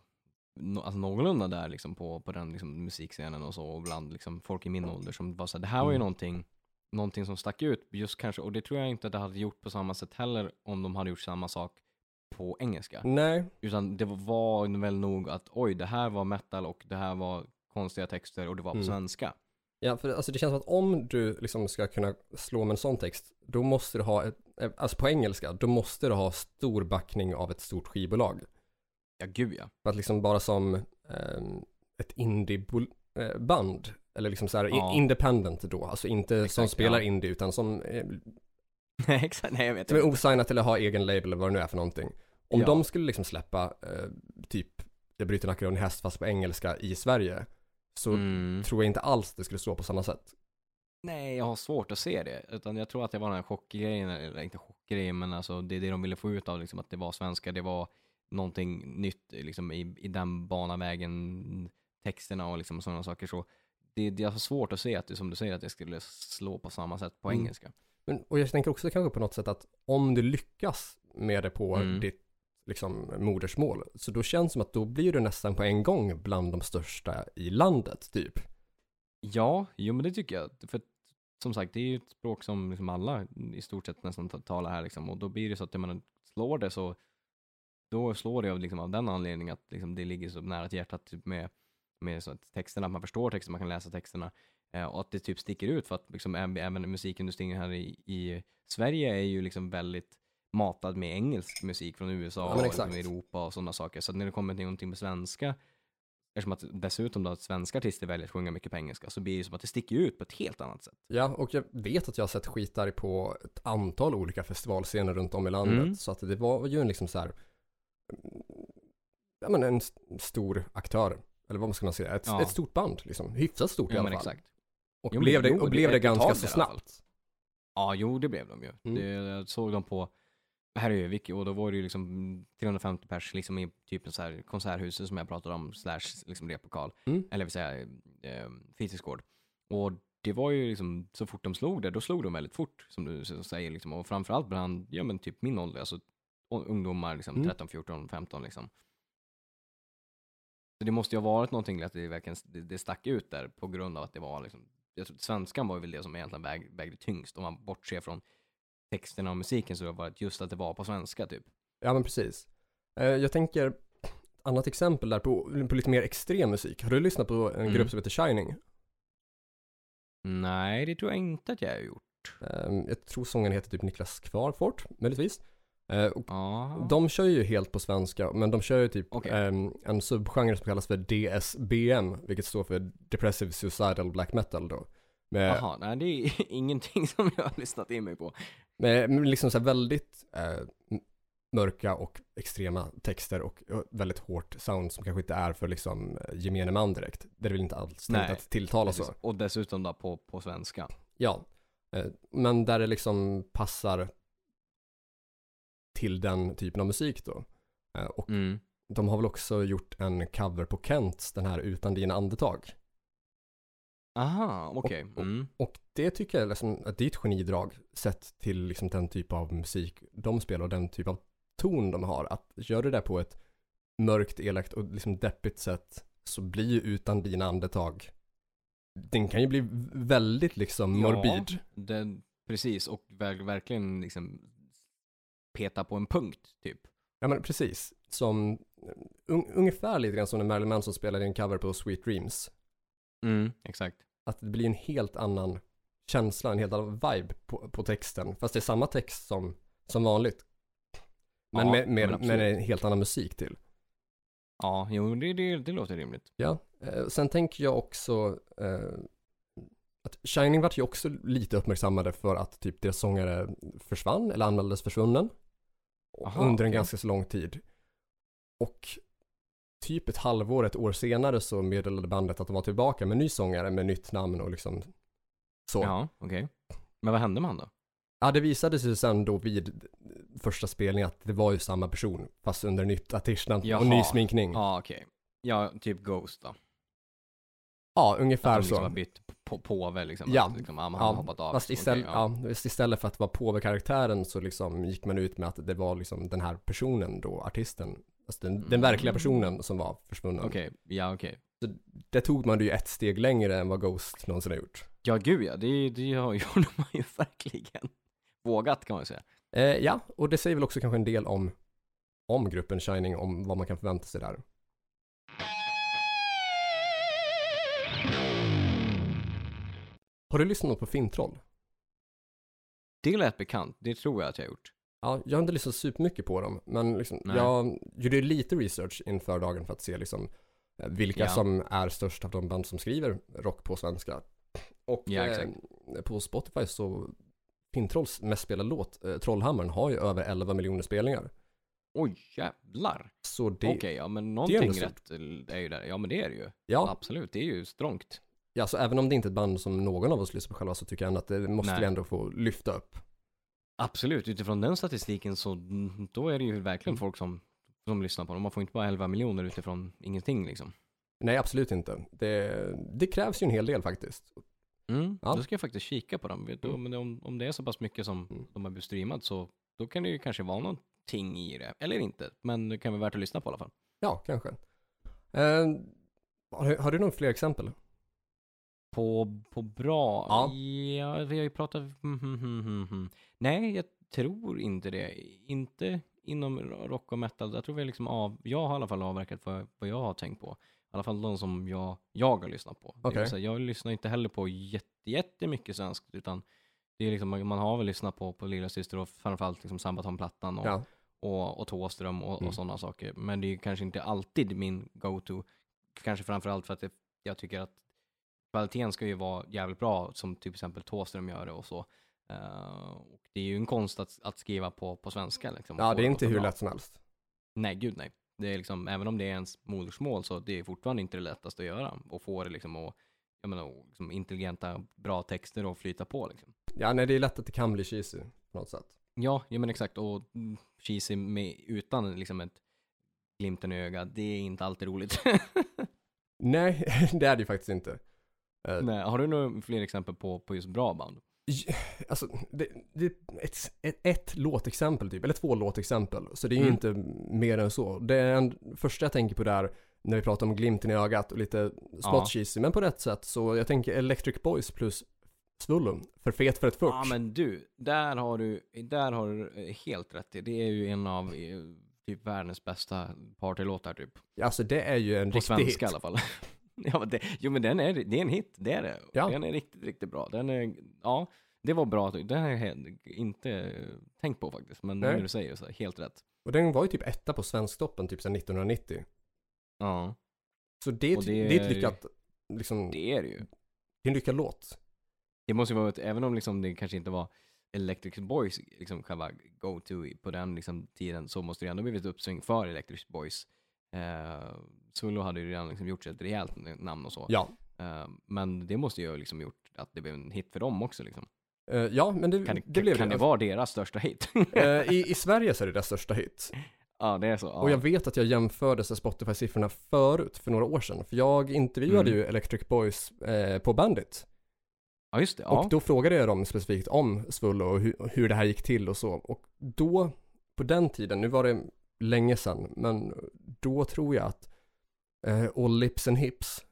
no, alltså någorlunda där liksom på, på den liksom musikscenen och så och bland liksom folk i min ålder som var så här, det här var ju Mm. någonting, någonting som stack ut just kanske, och det tror jag inte att det hade gjort på samma sätt heller om de hade gjort samma sak på engelska. Nej, Utan det var väl nog att oj, det här var metal och det här var konstiga texter och det var på Mm. svenska. ja, för alltså det känns som att om du liksom ska kunna slå med en sån text, då måste du ha, ett, alltså på engelska, då måste du ha stor backning av ett stort skivbolag. Ja, gud ja. Att liksom bara som ehm, ett indie-band, eller liksom så här Ja. independent då, alltså inte som Exakt, spelar ja. indie utan som, eh, Nej, exakt, nej jag vet som är inte. osignat eller har egen label eller vad det nu är för någonting. Om Ja. de skulle liksom släppa eh, typ Jag bryter nacken av en häst fast på engelska i Sverige så Mm. tror jag inte alls det skulle slå på samma sätt. Nej, jag har svårt att se det. Utan jag tror att det var den här chockgrejen, eller inte chockgrejen, men alltså det är det de ville få ut av liksom, att det var svenska, det var någonting nytt liksom, i, i den banavägen, texterna och liksom sådana saker. Så det, det är alltså svårt att se att det, som du säger, att det skulle slå på samma sätt på Mm. engelska. Men, och jag tänker också kanske på något sätt att om du lyckas med det på Mm. ditt liksom modersmål så då känns det som att då blir du nästan på en gång bland de största i landet typ. Ja, jo men det tycker jag. För som sagt, det är ju ett språk som liksom alla i stort sett nästan ta- talar här liksom. Och då blir det så att när man slår det så, då slår det av, liksom, av den anledningen att liksom, det ligger så nära till hjärtat typ, med, med så att texterna, att man förstår texterna, man kan läsa texterna. Eh, och att det typ sticker ut för att liksom, även, musikindustrin här i, i Sverige är ju liksom väldigt matad med engelsk musik från USA Ja, och liksom Europa och sådana saker. Så att när det kommer till någonting med svenska Eftersom att dessutom då att svenska artister väljer att sjunga mycket på engelska så blir det som att det sticker ut på ett helt annat sätt. Ja, och jag vet att jag har sett skitar på ett antal olika festivalscener runt om i landet. Mm. Så att det var ju en liksom så här, ja men en st- stor aktör, eller vad ska man säga, ett, Ja. ett stort band liksom, hyfsat stort i Ja alla men fall. exakt. Och Jo, blev det, jo, och blev det- det ganska så i alla snabbt. Ja, jo det blev de ju. Mm. Det, jag såg dem på här i Övik och då var det ju liksom 350 pers liksom i typ en så här konserthuset som jag pratade om, slash liksom replokal. Mm. Eller vill säga eh, fritidsgård. Och det var ju liksom, så fort de slog det, då slog de väldigt fort som du säger liksom. Och framförallt bland, ja men typ min ålder, alltså ungdomar liksom Mm. 13, 14, 15 liksom. Så det måste ju ha varit någonting att det verkligen, det, det stack ut där på grund av att det var liksom, jag tror, svenskan var väl det som egentligen väg, vägde tyngst. Om man bortser från texterna och musiken så var det just att det var på svenska typ. Ja men precis. Eh, jag tänker, ett annat exempel där på, på lite mer extrem musik. Har du lyssnat på en Mm. grupp som heter Shining? Nej, det tror jag inte att jag har gjort. Eh, jag tror sången heter typ Niklas Kvarfort, möjligtvis. Eh, de kör ju helt på svenska, men de kör ju typ Okej. ehm, en subgenre som kallas för DSBM, vilket står för Depressive Suicidal Black Metal då. Jaha, nej det är ingenting som jag har lyssnat in mig på. med, med liksom så väldigt eh, mörka och extrema texter och och väldigt hårt sound som kanske inte är för liksom eh, gemene man direkt. Det är väl inte alls tänkt att tilltala så. Och dessutom då på, på svenska. Ja, eh, men där det liksom passar till den typen av musik då. Eh, och Mm. de har väl också gjort en cover på Kents, den här Utan dina andetag. Aha, okej. Och- Mm. Och det tycker jag liksom, att det är ett genidrag sett till liksom den typ av musik de spelar och den typ av ton de har. Att gör det där på ett mörkt, elakt och liksom deppigt sätt så blir ju Utan dina andetag den kan ju bli väldigt liksom Ja. morbid. Det, precis, och ver verkligen liksom peta på en punkt typ. Ja men precis. Som un, ungefär lite grann som när Marilyn Manson spelade en cover på Sweet Dreams. Mm, exakt. Att det blir en helt annan känsla, en helt annan vibe på, på texten. Fast det är samma text som, som vanligt. Men Ja, med, med, men med en helt annan musik till. Ja, jo, det, det, det låter rimligt. Ja, eh, sen tänker jag också eh, att Shining vart ju också lite uppmärksammade för att typ deras sångare försvann eller anmäldes försvunnen. Aha, under en okej. ganska så lång tid. Och typ ett halvår, ett år senare så meddelade bandet att de var tillbaka med ny sångare med nytt namn och liksom så. Ja, Ja, okej. Men vad hände med han då? det visade sig sen då vid första spelningen att det var ju samma person fast under nytt artistnamn och ny sminkning. Ja, Ja, okej. Ja, typ Ghost då. Ungefär att de liksom har så. bytt på påve liksom. Ja. Att, liksom, ja, han har Ja, hoppat av. Fast istället, ja. visst istället för att vara påvekaraktären så liksom gick man ut med att det var liksom den här personen då, artisten, alltså den, den verkliga Mm. personen som var försvunnen. Okej, ja okej. Det tog man det ju ett steg längre än vad Ghost någonsin har gjort. Ja, gud ja. Det, det har gjorde man ju verkligen. Vågat kan man ju säga. Eh, ja, och det säger väl också kanske en del om, om gruppen Shining, om vad man kan förvänta sig där. Har du lyssnat på Fintroll? Det lät bekant. Det tror jag att jag har gjort. Ja, jag har inte lyssnat supermycket på dem, men liksom, jag gjorde lite research inför dagen för att se liksom eh, vilka Ja. som är störst av de band som skriver rock på svenska. Och Ja, eh, på Spotify så Fintrolls mest spelade låt, eh, Trollhammaren, har ju över 11 miljoner spelningar. Oj, jävlar. Så det, Okej, ja men är någonting ändå rätt är ju där. Ja men det är det ju. ja, Absolut, det är ju strångt. Ja, så även om det inte är ett band som någon av oss lyssnar på själva så tycker jag ändå att det måste Nej. vi ändå få lyfta upp. Absolut, utifrån den statistiken så mm, då är det ju verkligen folk som, som lyssnar på dem. Man får inte bara 11 miljoner utifrån ingenting liksom. Nej, absolut inte. Det, det krävs ju en hel del faktiskt. Mm, Ja. Då ska jag faktiskt kika på dem. Vet du, men om, om det är så pass mycket som Mm. de har blivit streamat så då kan det ju kanske vara någonting i det. Eller inte, men det kan vara värt att lyssna på i alla fall. Ja, kanske. Eh, har, har du några fler exempel? På, på bra? Ja. ja, vi har ju pratat... mm, mm, mm, mm, mm. Nej, jag tror inte det. Inte inom rock och metal. Jag tror vi liksom av... Jag har i alla fall avverkat vad, vad jag har tänkt på. I alla fall de som jag, jag har lyssnat på. Okej. säga, Jag lyssnar inte heller på jätte, jättemycket svenskt utan det är liksom, man har väl lyssnat på, på Lilla Syster och framförallt liksom Sabaton-plattan och, Ja, och, och Thåström och, Mm. och sådana saker. Men det är kanske inte alltid min go-to. Kanske framförallt för att det, jag tycker att kvaliteten ska ju vara jävligt bra som till exempel Thåström gör det och så. Eh, och det är ju en konst att, att skriva på, på svenska liksom. ja det är inte hur bra. lätt som helst. Nej, gud nej. Det är liksom, även om det är ens modersmål så det är fortfarande inte det lättaste att göra. Och få det liksom att, jag menar, liksom intelligenta, bra texter och flyta på liksom. Ja, nej det är lätt att det kan bli cheesy på något sätt. Ja, ja men exakt. Och cheesy med, utan liksom ett glimten i ögat, det är inte alltid roligt. Nej, det är det ju faktiskt inte. Eh, Nej, har du några fler exempel på, på just bra band? Alltså, det, det ett, ett, ett låtexempel typ, eller två låtexempel. Så det är ju Mm. inte mer än så. Det är en, första jag tänker på där, när vi pratar om glimten i ögat och lite Ja. cheesy, men på rätt sätt. Så jag tänker Electric Boys plus Svullo, för fet för ett fuck. Ja men du, där har du, där har du eh, helt rätt i. Det är ju en av eh, typ världens bästa partylåtar typ. Alltså det är ju en På riktig svenska hit. i alla fall. ja, det, jo men den är, det är en hit, det är det. Ja. Den är riktigt, riktigt bra. Den är, ja, det var bra. Den har jag inte tänkt på faktiskt. Men Nej. när du säger så, helt rätt. Och den var ju typ etta på Svensktoppen typ sedan 1990. Ja, Så det det det är ett lyckat, liksom, det det är det ju. är en lyckad låt. Det måste ju vara ett, även om liksom det kanske inte var Electric Boys liksom själva go-to på den liksom tiden så måste det ändå blivit uppsving för Electric Boys. Eh, Solo hade ju redan liksom gjort sig ett rejält namn och så. Ja. Eh, men det måste ju ha liksom gjort att det blev en hit för dem också liksom. Eh, ja, men det, Kan det, det blev kan det. det vara deras största hit? Eh, i, I Sverige så är det deras största hit. ja, det är så. Ja. Och jag vet att jag jämförde Spotify-siffrorna förut, för några år sedan. För jag intervjuade Mm. ju Electric Boys eh, på Bandit. ja, just det. Ja. Och då frågade jag dem specifikt om Svullo och hur, hur det här gick till och så. Och då, på den tiden, nu var det länge sedan, men då tror jag att eh, All Lips and Hips,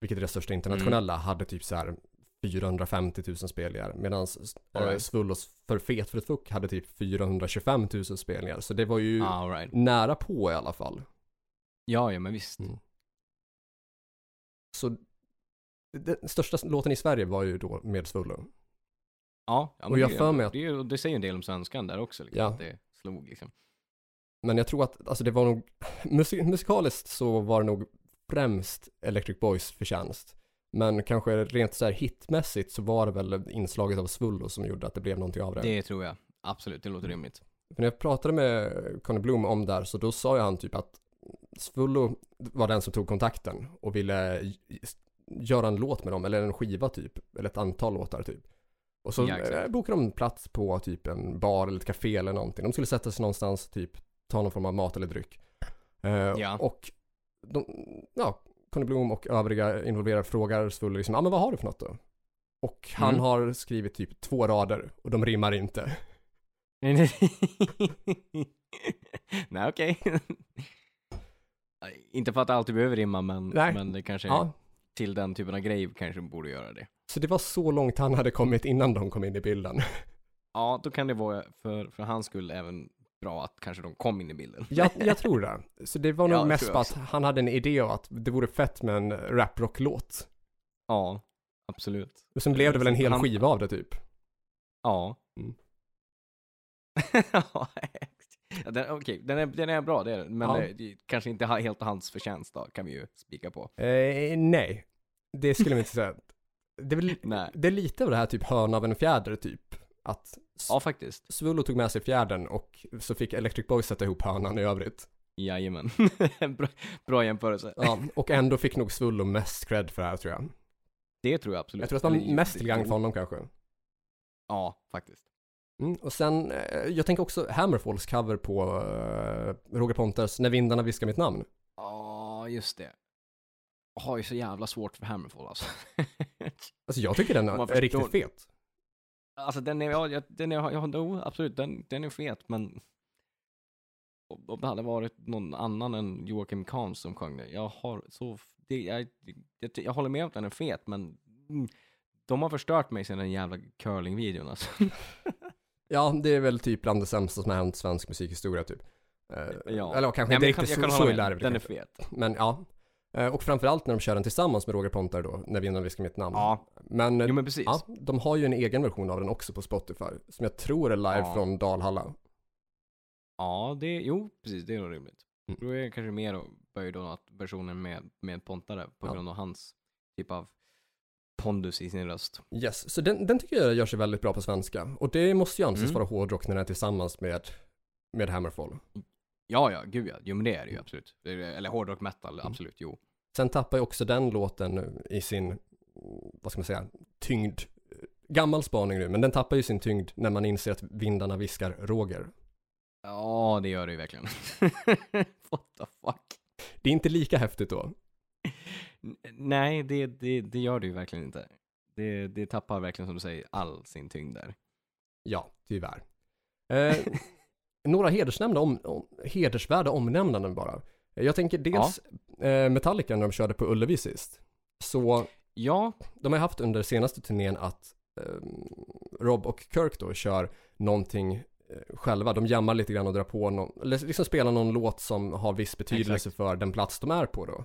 vilket är det största internationella, Mm. hade typ så här 450 000 spelningar. Medan eh, right. Svullos För fet för ett fuck hade typ 425 000 spelningar. Så det var ju Ah, right. nära på i alla fall. Ja, ja, men visst. Mm. Så den största låten i Sverige var ju då med Svullo. Ja, ja Och jag det, för mig att- det, det säger en del om svenskan där också. Liksom, Ja. Att det slog liksom. Men jag tror att, alltså det var nog, musik, musikaliskt så var det nog främst Electric Boys förtjänst. Men kanske rent så här hitmässigt så var det väl inslaget av Svullo som gjorde att det blev någonting av det. Det tror jag. Absolut, det låter rimligt. För när jag pratade med Conny Blom om det här så då sa ju han typ att Svullo var den som tog kontakten och ville göra en låt med dem, eller en skiva typ, eller ett antal låtar typ. Och så Ja, eh, bokade de plats på typ en bar eller ett café eller någonting. De skulle sätta sig någonstans, typ ta någon form av mat eller dryck. Eh, Ja. Och de, ja, Conny Blom och övriga involverade frågar Svullo liksom, ja ah, men vad har du för något då? Och han Mm. har skrivit typ två rader och de rimmar inte. Nej, okej. Inte för att det alltid behöver rimma, men, Nej. men det kanske Ja, till den typen av grej kanske borde göra det. Så det var så långt han hade kommit innan de kom in i bilden. Ja, då kan det vara för, för hans skull även bra att kanske de kom in i bilden. Jag, jag tror det. Så det var nog Ja, mest jag att han hade en idé om att det vore fett med en rap-rock-låt. Ja, absolut. Och sen blev det väl en hel Han- skiva av det typ. Ja. Mm. Ja, den, Okej, den, är, den är bra, det är den. Men Ja. det, det kanske inte helt hans förtjänst då, kan vi ju spika på. Eh, nej, det skulle man inte säga. Det är, väl, det är lite av det här typ hörn av en fjäder typ. Att Ja, faktiskt. Svullo tog med sig fjädern och så fick Electric Boys sätta ihop hörnan i övrigt. Jajamän. bra, bra jämförelse. Ja, och ändå fick nog Svullo mest cred för det här tror jag. Det tror jag absolut. Jag tror att det var mest till gagn för honom kanske. Ja, faktiskt. Mm, och sen, eh, jag tänker också Hammerfalls cover på eh, Roger Ponters När vindarna viskar mitt namn. Ja, just det. Jag har ju så jävla svårt för Hammerfall alltså. Alltså jag tycker den är riktigt fet. Alltså den är, ja, den är, ja, jo, absolut, den, den är fet, men om det hade varit någon annan än Joakim Kahn som sjöng det, jag har så, det, jag, jag, jag håller med om att den är fet, men mm, de har förstört mig sen den jävla curling-videon alltså. Ja, det är väl typ bland det sämsta som har hänt svensk musikhistoria typ. Eh, Ja. Eller kanske Nej, inte kan- riktigt jag så, kan så illa är det Den är fet. Men ja. Eh, Och framförallt när de kör den tillsammans med Roger Pontare då, När vindarna viskar mitt namn. Ja, Men, jo men precis. ja, de har ju en egen version av den också på Spotify. Som jag tror är live Ja. från Dalhalla. Ja, det, jo, precis, det är nog rimligt. Mm. Då är det kanske mer böjd då att versionen med, med Pontare på grund av hans typ av pondus i sin röst. Yes, så den, den tycker jag gör sig väldigt bra på svenska. Och det måste ju anses Mm. vara hårdrock när den är tillsammans med, med Hammerfall. Ja, ja, gud ja. Jo, men det är det ju absolut. Eller hårdrock metal, Mm. absolut, jo. Sen tappar ju också den låten i sin, vad ska man säga, tyngd gammal spaning nu, men den tappar ju sin tyngd när man inser att vindarna viskar Roger. Ja, det gör det ju verkligen. What the fuck? Det är inte lika häftigt då. Nej, det, det, det gör det ju verkligen inte. Det, det tappar verkligen som du säger all sin tyngd där. Ja, tyvärr. Eh, några hedersnämnda om, om, hedersvärda omnämnanden bara. Jag tänker dels eh, Metallica när de körde på Ullevi sist. Så Ja, de har haft under senaste turnén att eh, Rob och Kirk då kör någonting eh, själva. De jammar lite grann och drar på någon, eller liksom spelar någon låt som har viss betydelse för den plats de är på då.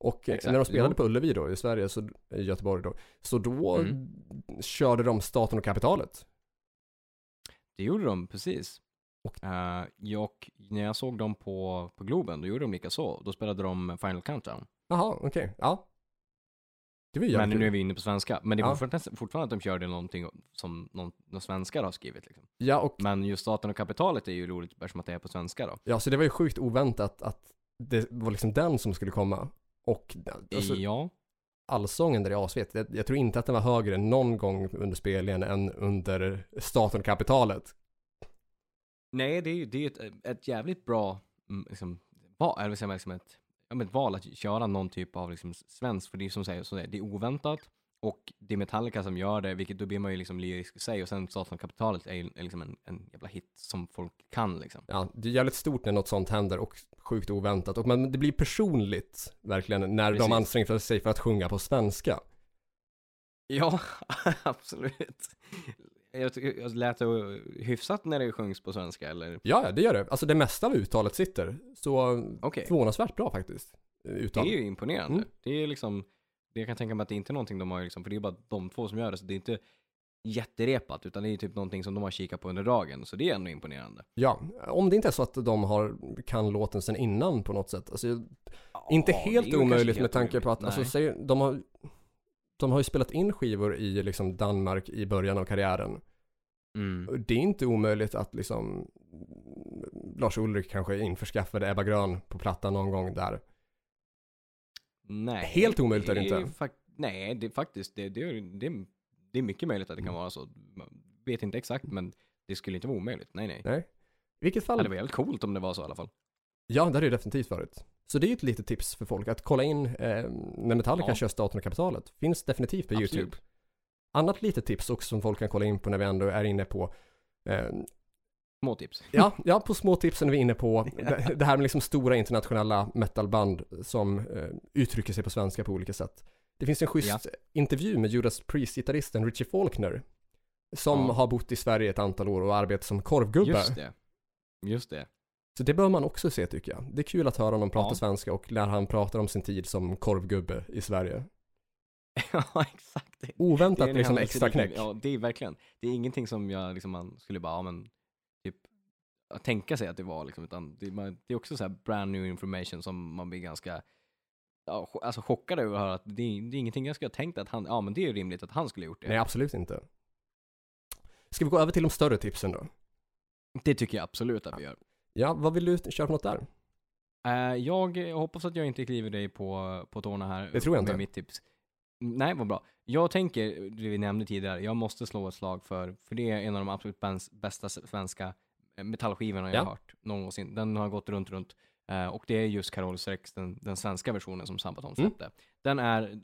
Och eh, Exakt, när de spelade jo. på Ullevi då i Sverige, så, i Göteborg då, så då Mm. körde de Staten och kapitalet. det gjorde de precis. Och- ja, och när jag såg dem på, på Globen, då gjorde de lika så. Då spelade de Final Countdown. Jaha, okej, ja. Det var Men nu är vi inne på svenska. Men det är Ja. fortfarande, fortfarande att de körde någonting som någon, någon svenskar har skrivit. Liksom. Ja, och Men just Staten och kapitalet är ju roligt eftersom att det är på svenska då. ja, så det var ju sjukt oväntat att det var liksom den som skulle komma. Och alltså, ja, allsången där i asvet, jag, jag tror inte att den var högre någon gång under spelningen än under Staten och kapitalet. Nej det är ju det är ett, ett jävligt bra mm, liksom, val, eller säger man, liksom ett, ett val att köra någon typ av liksom, svensk, för det är som säger, det är, det är oväntat och det är Metallica som gör det, vilket då blir man ju liksom lyrisk i sig och sen och kapitalet är ju liksom en, en jävla hit som folk kan liksom. Ja, det är jävligt stort när något sånt händer och sjukt oväntat. Och men det blir personligt verkligen när Precis. de anstränger sig för att sjunga på svenska. Ja, absolut. Jag, jag lät det hyfsat när det sjungs på svenska eller? Ja, det gör det. Alltså det mesta av uttalet sitter. Så Okej. förvånansvärt bra faktiskt. Det Uttal. är ju imponerande. Mm. Det är liksom, det jag kan tänka mig att det inte är någonting de har liksom, för det är bara de två som gör det, så det är inte jätterepat, utan det är typ någonting som de har kikat på under dagen, så det är ändå imponerande. Ja, om det inte är så att de har, kan låten sen innan på något sätt. Alltså, inte Ja, det är helt omöjligt med tanke på att, alltså, säg, de, har, de har ju spelat in skivor i liksom Danmark i början av karriären. Mm. Det är inte omöjligt att liksom Lars Ulrik kanske införskaffade Ebba Grön på plattan någon gång där. Nej. Helt omöjligt är det inte. nej, det är faktiskt, det, det, är- det, är- det är mycket möjligt att det Mm. kan vara så. Man vet inte exakt, men det skulle inte vara omöjligt. Nej, nej. Nej. I vilket fall, Ja, det var jävligt coolt om det var så i alla fall. Ja det har det definitivt varit. Så det är ju ett litet tips för folk att kolla in eh, när Metallica Ja. kör Staten och kapitalet. Finns definitivt på Absolut. YouTube. Annat litet tips också som folk kan kolla in på när vi ändå är inne på eh, Små tips. Ja, ja, på små tipsen är vi inne på det, det här med liksom stora internationella metalband som eh, uttrycker sig på svenska på olika sätt. Det finns en schysst intervju med Judas Priest-gitarristen Richie Faulkner som Ja. har bott i Sverige ett antal år och arbetat som korvgubbe. Just det. Just det. Så det bör man också se tycker jag. Det är kul att höra honom prata Ja. svenska och när han pratar om sin tid som korvgubbe i Sverige. ja, exakt. Det, Oväntat det är liksom extra knäck. Ja, det är verkligen. Det är ingenting som jag liksom, man skulle bara, ja men, typ, tänka sig att det var liksom, utan det, man, det är också så här brand new information som man blir ganska, ja, alltså chockad över att höra att det, är- det är ingenting jag skulle ha tänkt att han, ja men det är ju rimligt att han skulle ha gjort det. Nej, absolut inte. Ska vi gå över till de större tipsen då? Det tycker jag absolut att vi gör. Ja, vad vill du köra för något där? Eh, jag hoppas att jag inte kliver dig på, på tårna här. Det tror jag med inte. mitt tips. Nej, vad bra. Jag tänker, det vi nämnde tidigare, jag måste slå ett slag för, för det är en av de absolut bästa svenska eh, metallskivorna jag Ja. har hört någonsin. Den har gått runt, runt. Eh, och det är just Carolus Rex, den, den svenska versionen som Sabaton Mm. släppte. Den är,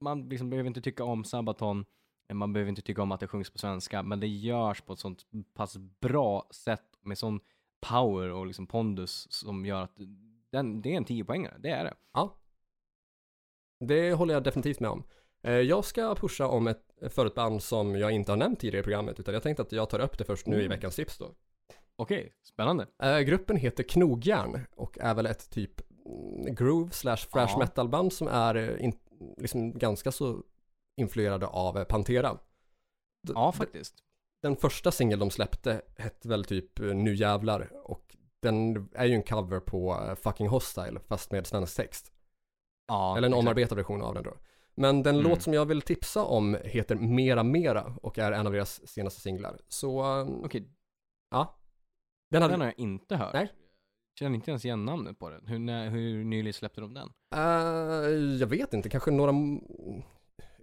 man liksom behöver inte tycka om Sabaton, man behöver inte tycka om att det sjungs på svenska, men det görs på ett sånt pass bra sätt med sån power och liksom pondus som gör att den, det är en 10 poängare, det är det. Ja. Det håller jag definitivt med om. Eh, Jag ska pusha om ett för ett band som jag inte har nämnt tidigare i programmet, utan jag tänkte att jag tar upp det först nu i Oh. veckans tips då. Okej, spännande. Eh, gruppen heter Knogjärn och är väl ett typ mm, groove slash thrash Ja. metal band som är eh, in, liksom ganska så influerade av Pantera. D- Ja, faktiskt. Den första singel de släppte hette väl typ eh, Nu jävlar och den är ju en cover på eh, Fucking Hostile fast med svensk text. Ja, Eller en exakt. omarbetad version av den då. Men den Mm. låt som jag vill tipsa om heter Mera Mera och är en av deras senaste singlar. Så, um, Okej, ja. Den hade, den har jag inte hört. Nej. Känner inte ens igen namnet på den. Hur, när, hur nyligen släppte de den? Eh, jag vet inte, kanske några...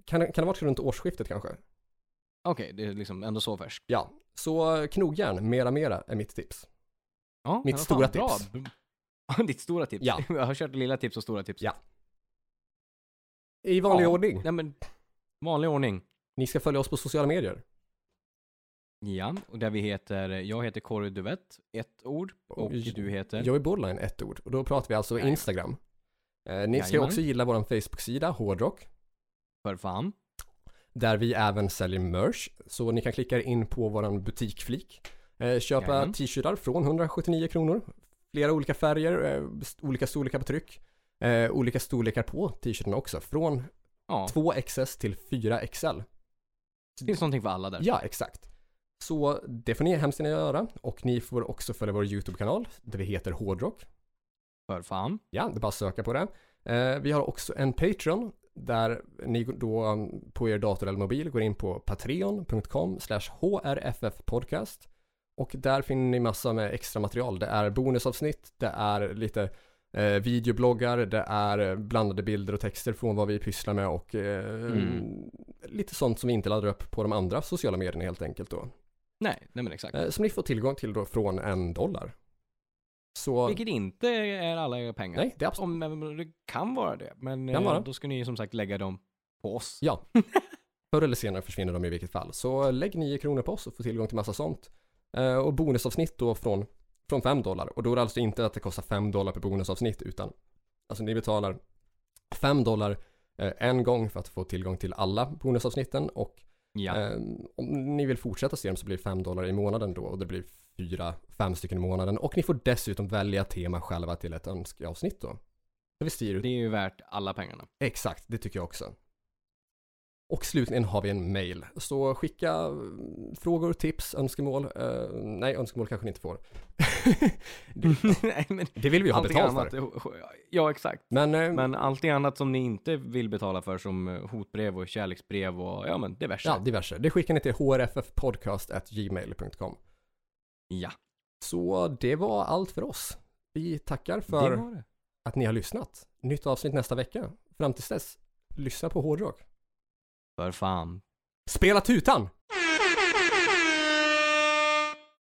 Kan, kan det ha varit runt årsskiftet kanske? Okej, det är liksom ändå så färskt. Ja, så knogjärn, mera mera är mitt tips. Ja, Mitt men vad stora fan, bra. Ditt stora tips? Ja. Jag har kört lilla tips och stora tips. Ja. I vanlig Ja. ordning. Nej men, vanlig ordning. Ni ska följa oss på sociala medier. Ja, och där vi heter, jag heter Corey Duvett, ett ord. Och Oj. du heter? Jag är borderline, ett ord. Och då pratar vi alltså Jajamän. Instagram. Eh, ni ska Jajamän. också gilla vår Facebook-sida, Hårdrock. För fan. Där vi även säljer merch. Så ni kan klicka in på vår butikflik. Eh, köpa t-shirtar från 179 kronor. Flera olika färger, eh, olika storlekar på tryck. Eh, olika storlekar på t-shirtarna också. Från Ja, 2XS till 4XL. det finns någonting för alla där. Ja, exakt. Så det får ni hemskt gärna göra. Och ni får också följa vår YouTube-kanal där vi heter Hårdrock. För fan. Ja, det är bara att söka på det. Eh, vi har också en Patreon där ni då um, på er dator eller mobil går in på patreon.com hrffpodcast och där finner ni massa med extra material. Det är bonusavsnitt, det är lite eh, videobloggar, det är eh, blandade bilder och texter från vad vi pysslar med och eh, Mm. lite sånt som vi inte laddar upp på de andra sociala medierna helt enkelt då. Nej, nej men exakt. Eh, som ni får tillgång till då från en dollar. Så, Vilket inte är alla era pengar. nej, det absolut, Om, det kan vara det. Men Kan eh, vara. då ska ni som sagt lägga dem på oss. Ja. Förr eller senare försvinner de i vilket fall. Så lägg 9 kronor på oss och få tillgång till massa sånt. Eh, och bonusavsnitt då från, från 5 dollar. Och då är det alltså inte att det kostar 5 dollar per bonusavsnitt utan alltså ni betalar 5 dollar eh, en gång för att få tillgång till alla bonusavsnitten och Ja. eh, om ni vill fortsätta se dem så blir det 5 dollar i månaden då och det blir 4, 5 stycken i månaden och ni får dessutom välja tema själva till ett önskeavsnitt då. Det Det är ju värt alla pengarna. Exakt, det tycker jag också. Och slutligen har vi en mail. Så skicka mm, frågor, tips, önskemål. Eh, nej, önskemål kanske ni inte får. det, nej men det vill vi ju ha betalt annat. för. Ja exakt. Men, eh, Men allting annat som ni inte vill betala för som eh, hotbrev och kärleksbrev och ja men diverse. ja, diverse. Det skickar ni till hrffpodcast.gmail.com. Ja, Så det var allt för oss. Vi tackar för det det. att ni har lyssnat. Nytt avsnitt nästa vecka. Fram tills dess, lyssna på hårdrock. För fan. Spela tutan!